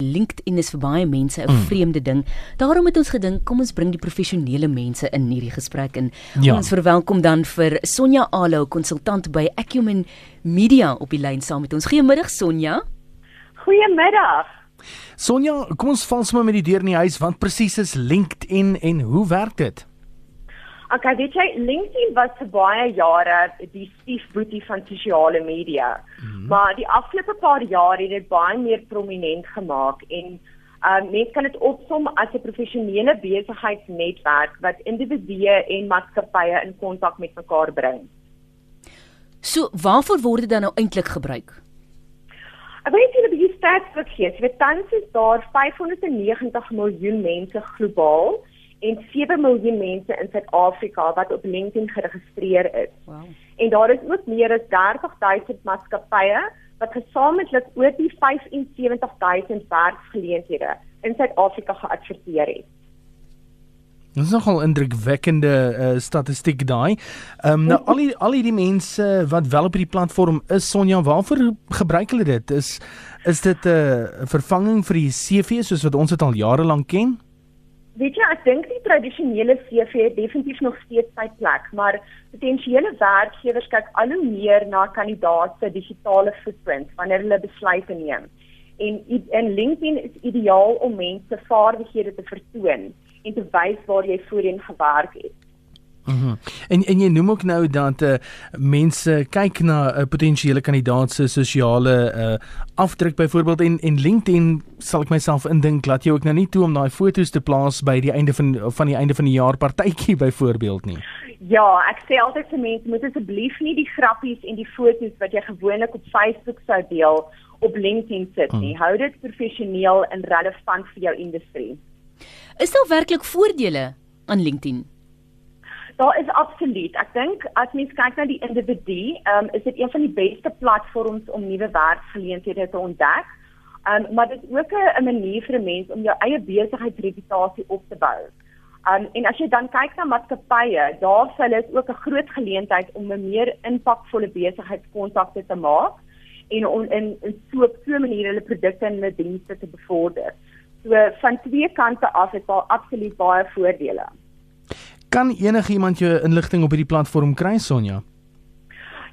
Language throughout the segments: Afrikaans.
LinkedIn is vir baie mense 'n mm. vreemde ding. Daarom het ons gedink, kom ons bring die professionele mense in hierdie gesprek in. Ja. Ons verwelkom dan vir Sonja Alo, konsultant by Acumen Media op die lyn saam met ons. Goeiemiddag Sonja. Goeiemiddag. Sonja, kom ons val sommer met die deur in die huis. Wat presies is LinkedIn en hoe werk dit? Okay, weet jy, LinkedIn was vir baie jare die stiefboetie van sosiale media. Mm -hmm. Maar die afgelope paar jaar het dit baie meer prominent gemaak en um mense kan dit opsom as 'n professionele besigheidsnetwerk wat individue en maatskappye in kontak met mekaar bring. So, waarvoor word dit dan nou eintlik gebruik? Ek weet jy 'n bietjie stats wat gee. Jy weet tans is daar 590 miljoen mense globaal en 7 miljoen mense in Suid-Afrika wat op LinkedIn geregistreer is. Wow. En daar is ook meer as 30000 maatskappye wat gesamentlik oor die 75000 werksgeleenthede in Suid-Afrika geadverteer het. Dit is nogal indrukwekkende uh, statistiek daai. Ehm um, nou al die al die mense wat wel op hierdie platform is, Sonja, waarvoor gebruik hulle dit? Is is dit 'n uh, vervanging vir die CV soos wat ons dit al jare lank ken? Weet jy, ek dink die tradisionele CV het definitief nog steeds sy plek, maar potensiële werkgewers kyk al hoe meer na kandidaate se digitale footprint wanneer hulle besluite neem. En in LinkedIn is ideaal om mense vaardighede te vertoon en te wys waar jy voorheen gewerk het. Mm en en jy noem ook nou dat uh, mense kyk na 'n uh, potensiële kandidaat se sosiale uh, afdruk byvoorbeeld en en LinkedIn sal ek myself indink laat jy ook nou nie toe om daai foto's te plaas by die einde van van die einde van die jaar partytjie byvoorbeeld nie. Ja, ek sê altyd vir mense moet asseblief nie die grappies en die foto's wat jy gewoonlik op Facebook sou deel op LinkedIn sit nie. Hmm. Hou dit professioneel en relevant vir jou industrie. Is daar werklik voordele aan LinkedIn? Daar is absoluut. Ek dink as mens kyk na die individu, um, is dit een van die beste platforms om nuwe werksgeleenthede te ontdek. Um, maar dit is ook 'n manier vir 'n mens om jou eie besigheidsreputasie op te bou. Um, en as jy dan kyk na maatskappye, daar sal dit ook 'n groot geleentheid om 'n meer impakvolle besigheidskontakte te maak en om in, so 'n so manier hulle produkte en hulle dienste te bevorder. So van twee kante af is daar absoluut baie voordele. Kan enigiemand jou inligting op hierdie platform kry Sonja?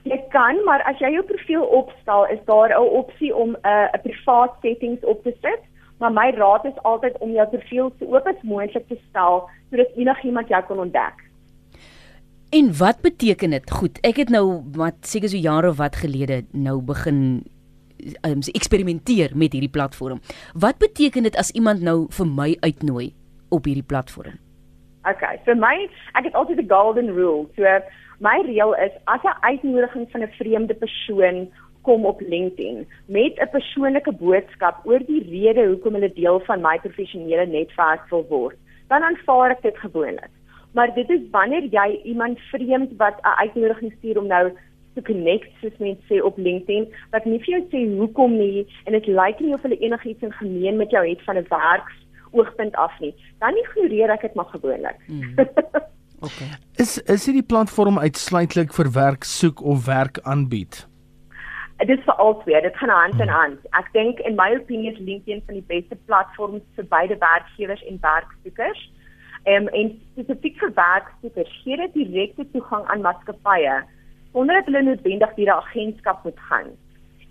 Jy kan, maar as jy jou profiel opstel, is daar 'n opsie om 'n uh, privaat settings op te sit. Maar my raad is altyd om jou profiel so oop as moontlik te stel sodat enigiemand jou kan ontdek. En wat beteken dit? Goed, ek het nou wat seker so jare of wat gelede nou begin um, eksperimenteer met hierdie platform. Wat beteken dit as iemand nou vir my uitnooi op hierdie platform? Okay, vir my, ek het altyd 'n golden rule. So my reël is as 'n uitnodiging van 'n vreemde persoon kom op LinkedIn met 'n persoonlike boodskap oor die rede hoekom hulle deel van my professionele netwerk wil word, dan aanvaar ek dit gewoonlik. Maar dit is wanneer jy iemand vreemd wat 'n uitnodiging stuur om nou te connect soos mense sê op LinkedIn, wat nie vir jou sê hoekom nie en dit lyk nie of hulle enigiets in gemeen met jou het van 'n werks oogpunt af nie. Dan ignoreer ek dit maar gewoonlik. Hmm. Okay. Is is dit die platform uitsluitlik vir werk soek of werk aanbied? Dit is vir albei, dit gaan hand in hmm. hand. Ek dink in my opinie is LinkedIn van die beste platforms vir beide werkgewers en werksoekers. Um, en spesifiek vir werksoekers gee dit direkte toegang aan maatskappye sonder dat hulle noodwendig deur 'n agentskap moet gaan.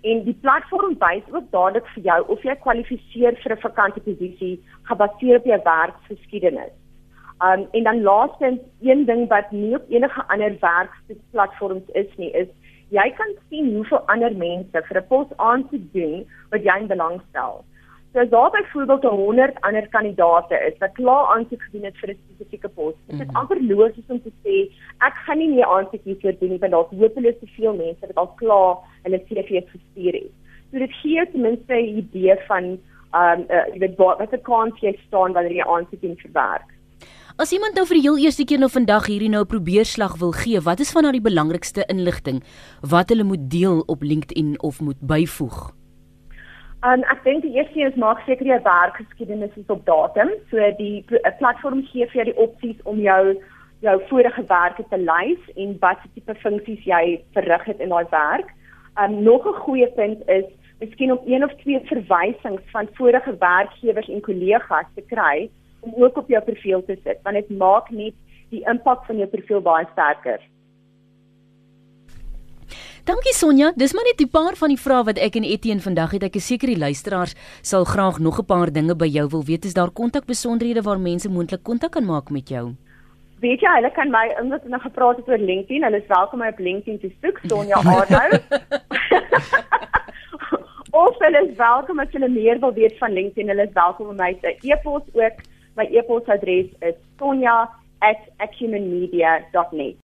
En die platform wys ook dadelik vir jou of jy kwalifiseer vir 'n vakante posisie gebaseer op jou werksgeskiedenis. Um en dan laastens een ding wat nie op enige ander werksplatforms is nie, is jy kan sien hoeveel ander mense vir 'n pos aansoek doen wat jy in belang stel. As daar byvoorbeeld 100 ander kandidaate is wat klaar aansoek gedoen het vir 'n spesifieke pos, is dit mhm. amper logies om te sê ek gaan nie meer aansoek hiervoor doen nie want daar's hopeloos te veel mense wat al klaar hulle CV's gestuur het. So dit gee ten minste 'n idee van ehm um, uh, jy weet wat wat 'n kans jy staan wanneer jy aansoek in verwerk. As iemand nou vir die heel eerste keer nou vandag hierdie nou probeerslag wil gee, wat is van nou die belangrikste inligting wat hulle moet deel op LinkedIn of moet byvoeg? Um, ek dink die eerste is maak seker jy werkgeskiedenis is op datum. So die platform gee vir jou die opsies om jou jou vorige werke te lys en wat tipe funksies jy verrig het in daai werk. Um nog 'n goeie punt is miskien om een of twee verwysings van vorige werkgewers en kollegas te kry om ook op jou profiel te sit want dit maak net die impak van jou profiel baie sterker. Dankie Sonja, dis maar net 'n paar van die vrae wat ek en Etienne vandag het. Ek is seker die luisteraars sal graag nog 'n paar dinge by jou wil weet. Is daar kontakbesonderhede waar mense moontlik kontak kan maak met jou? Weet jy, hulle kan my omdat ons nou gepraat het oor LinkedIn, hulle is welkom om op LinkedIn te soek, Sonja Arnou. of hulle is welkom as hulle meer wil weet van LinkedIn, hulle is welkom om my te e-pos ook. My e-posadres is sonja@acumenmedia.net.